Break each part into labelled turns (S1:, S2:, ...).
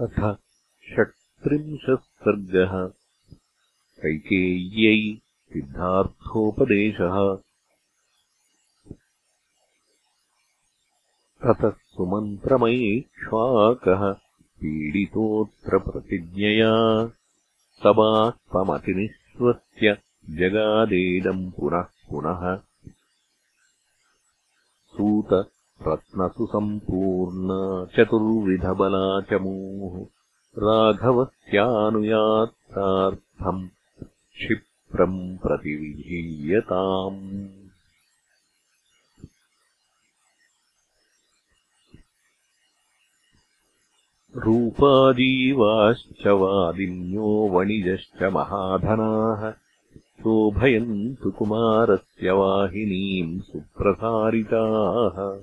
S1: अथ षट्त्रिंशः सर्गः कैकेय्यै सिद्धार्थोपदेशः। ततः सुमन्त्रमयीक्ष्वाकः पीडितोऽत्र प्रतिज्ञया सबात्मतिनिःश्वस्य जगादेदम् पुनः पुनः। सूत रत्नसुसम्पूर्णा चतुर्विधबला च मूः राघवस्यानुयात्तार्थम् क्षिप्रम् प्रतिविधीयताम् रूपाजीवाश्च वादिन्यो वणिजश्च महाधनाः। शोभयन्तु कुमारस्य वाहिनीम् सुप्रसारिताः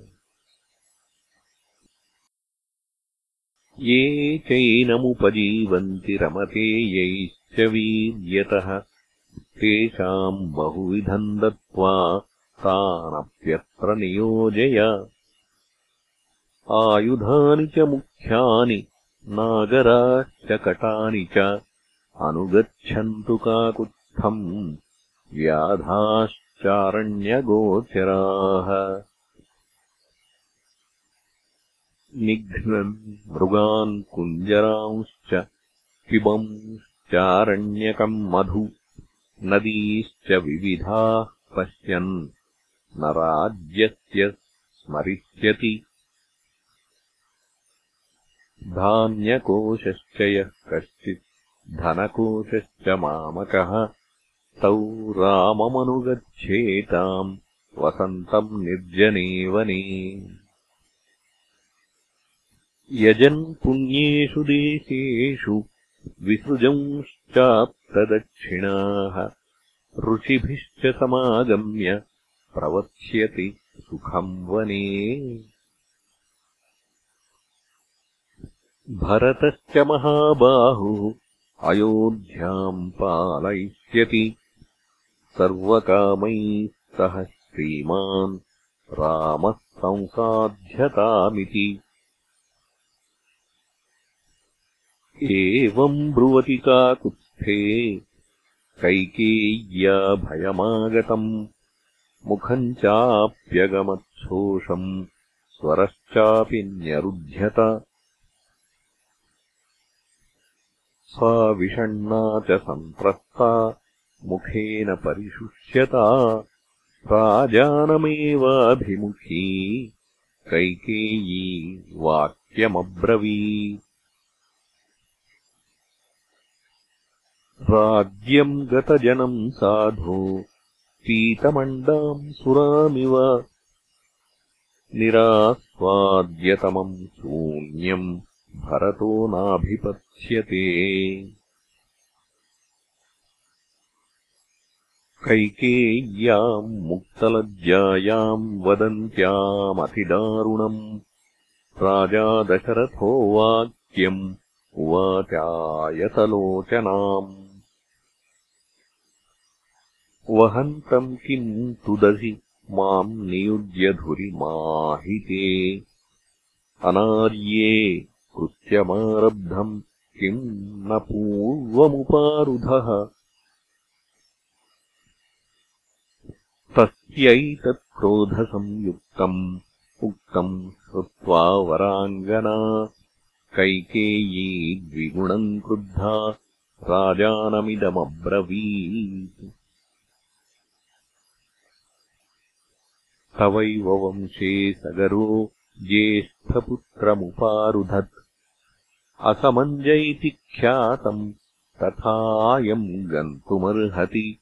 S1: ये चैनमुपजीवन्ति रमते यैश्च वीर्यतः। तेषाम् बहुविधम् दत्त्वा तानप्यत्र नियोजय। आयुधानि च मुख्यानि नागराश्च कटानि च। अनुगच्छन्तु काकुत्थम् व्याधाश्चारण्यगोचराः निघ्नन् मृगान् कुञ्जरांश्च पिबंश्चारण्यकम् मधु। नदीश्च विविधाः पश्यन्। न राज्यस्य स्मरिष्यति। धान्यकोशश्च यः कश्चित् धनकोशश्च मामकः। तौ राममनुगच्छेताम् वसन्तम् निर्जने वने यजन् पुण्येषु देशेषु विसृजंश्चाप्तदक्षिणाः। ऋषिभिश्च समागम्य प्रवत्स्यति सुखम् वने। भरतश्च महाबाहुः अयोध्याम् पालयिष्यति। सर्वकामैः सह श्रीमान् रामः संसाध्यतामिति एवम् ब्रुवति काकुत्स्थे कैकेय्या भयमागतम्। मुखम् चाप्यगमच्छोषम्। स्वरश्चापि न्यरुध्यत। सा विषण्णा च सन्त्रस्ता। मुखेन परिशुष्यता। राजानमेवाभिमुखी। कैकेयी वाक्यमब्रवी राज्यम् गतजनम् साधो पीतमण्डाम् सुरामिव। निरास्वाद्यतमम् शून्यम् भरतो नाभिपत्स्यते कैकेय्याम् मुक्तलज्जायाम् वदन्त्यामतिदारुणम् राजा दशरथो वाक्यम् उवाचायतलोचनाम् वहन्तम् किम् तुदसि माम् नियुज्यधुरिमाहिते अनार्ये कृत्यमारब्धम् किम् न पूर्वमुपारुधः। तस्यैतत्क्रोधसंयुक्तम् उक्तम् श्रुत्वा वराङ्गना कैकेयी द्विगुणम् क्रुद्धा। राजानमिदमब्रवीत् तवैव वंशे सगरो ज्येष्ठपुत्रमुपारुधत्। असमञ्जैति ख्यातम् तथायम् गन्तुमर्हति।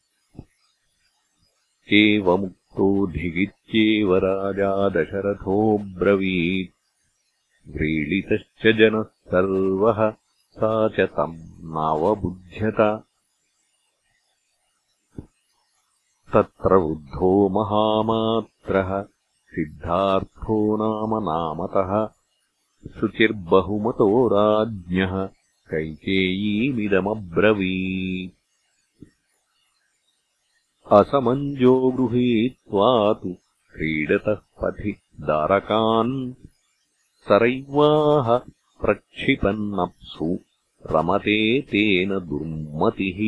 S1: एवमुक्तोऽधिगित्येव राजा दशरथोऽब्रवीत् व्रीडितश्च जनः सर्वः सा च तम् नावबुध्यत तत्र वृद्धो महामात्रः सिद्धार्थो नाम नामतः शुचिर्बहुमतो राज्ञः कैकेयीमिदमब्रवीत्। असमञ्जो गृहीत्वा तु क्रीडतः पथि दारकान् सरैवाह प्रक्षिपन्नप्सु रमते तेन दुर्मतिः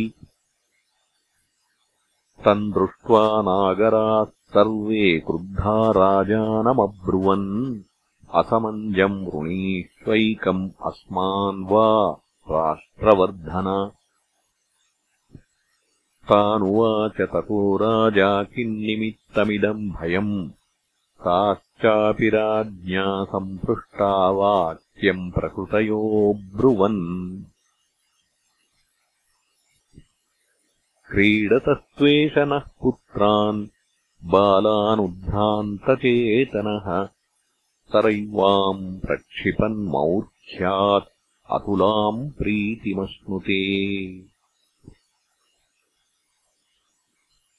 S1: तम् दृष्ट्वा नागराः सर्वे क्रुद्धा राजानमब्रुवन्। असमञ्जम् वृणीष्वैकम् अस्मान् वा राष्ट्रवर्धन। तानुवाच ततो राजा किन्निमित्तमिदम् भयम्। ताश्चापि राज्ञा सम्पृष्टा वाक्यम् प्रकृतयोऽब्रुवन् क्रीडतस्त्वेष नः पुत्रान् बालानुद्ध्रान्तचेतनः सरैवाम् प्रक्षिपन्मौर्ख्यात् अतुलाम् प्रीतिमश्नुते।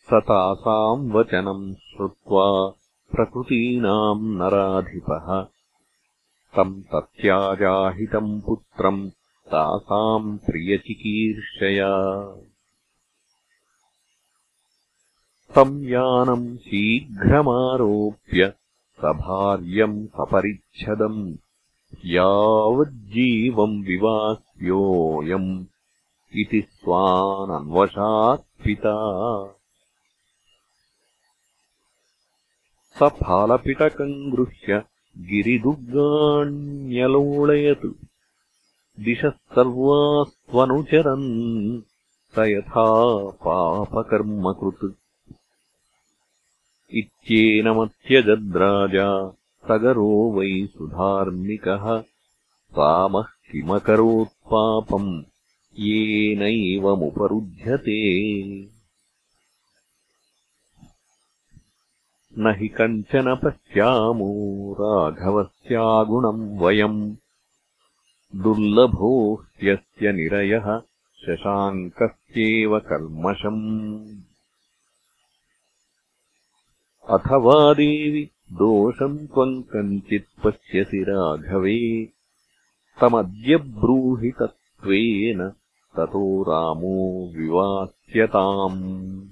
S1: स तासाम् वचनम् श्रुत्वा प्रकृतीनाम् नराधिपः। तम् तत्याजाहितम् पुत्रम् तासाम् प्रियचिकीर्षया तम् यानम् शीघ्रमारोप्य सभार्यम् सपरिच्छदम् यावज्जीवम् विवास्योऽयम् इति स्वानन्वशात्पिता स फालपिटकम् गृह्य गिरिदुर्गाण्यलोळयत् दिशः सर्वास्त्वनुचरन् स यथा पापकर्मकृत् इत्येनमत्यजद्राजा सगरो वै सुधार्मिकः। रामः किमकरोत्पापम् येनैवमुपरुध्यते। न हि कञ्चन पश्यामो राघवस्यागुणम् वयम्। दुर्लभो ह्यस्य निरयः शशाङ्कस्येव कल्मषम् अथवा देवि दोषम् त्वम् कञ्चित् पश्यसि राघवे। तमद्य ब्रूहि तत्त्वेन ततो रामो विवास्यताम्।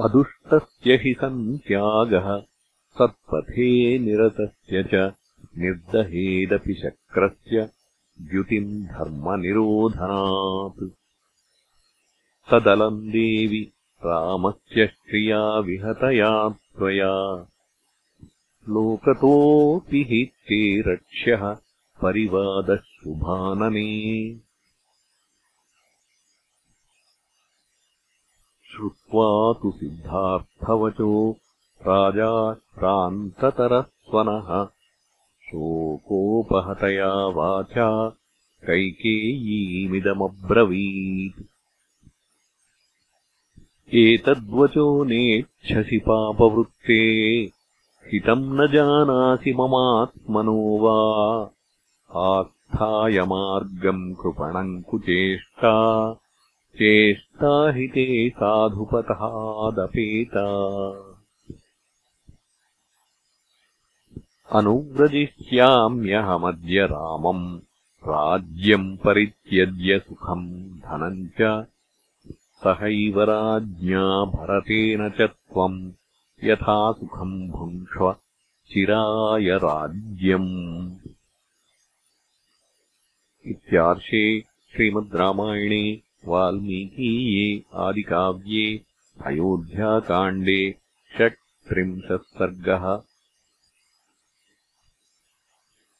S1: अदुष्टस्य हि सन्त्यागः सत्पथे निरतस्य च निर्दहेदपि शक्रस्य द्युतिम् धर्मनिरोधनात्। तदलम् देवि रामस्य श्रिया विहतया त्वया। लोकतोऽपि हि ते रक्ष्यः परिवादः शुभानने। श्रुत्वा तु सिद्धार्थवचो राजा श्रान्ततरस्वनः शोकोपहतया वाचा कैकेयीमिदमब्रवीत्। एतद्वचो नेच्छसि पापवृत्ते हितम् न जानासि ममात्मनो वा। आस्थाय मार्गम् कृपणम् कुचेष्टा चेष्टा हि ते साधुपथादपेता अनुव्रजिष्याम्यहमद्य रामम्। राज्यम् परित्यज्य सुखम् धनम् च। सहैव राज्ञा भरतेन च त्वम्। यथा सुखम् भुङ्क्ष्व चिराय राज्यम्। इत्यार्षे श्रीमद् रामायणे वाल्मीकीये आदिकाव्ये अयोध्याकाण्डे षट्त्रिंशः सर्गः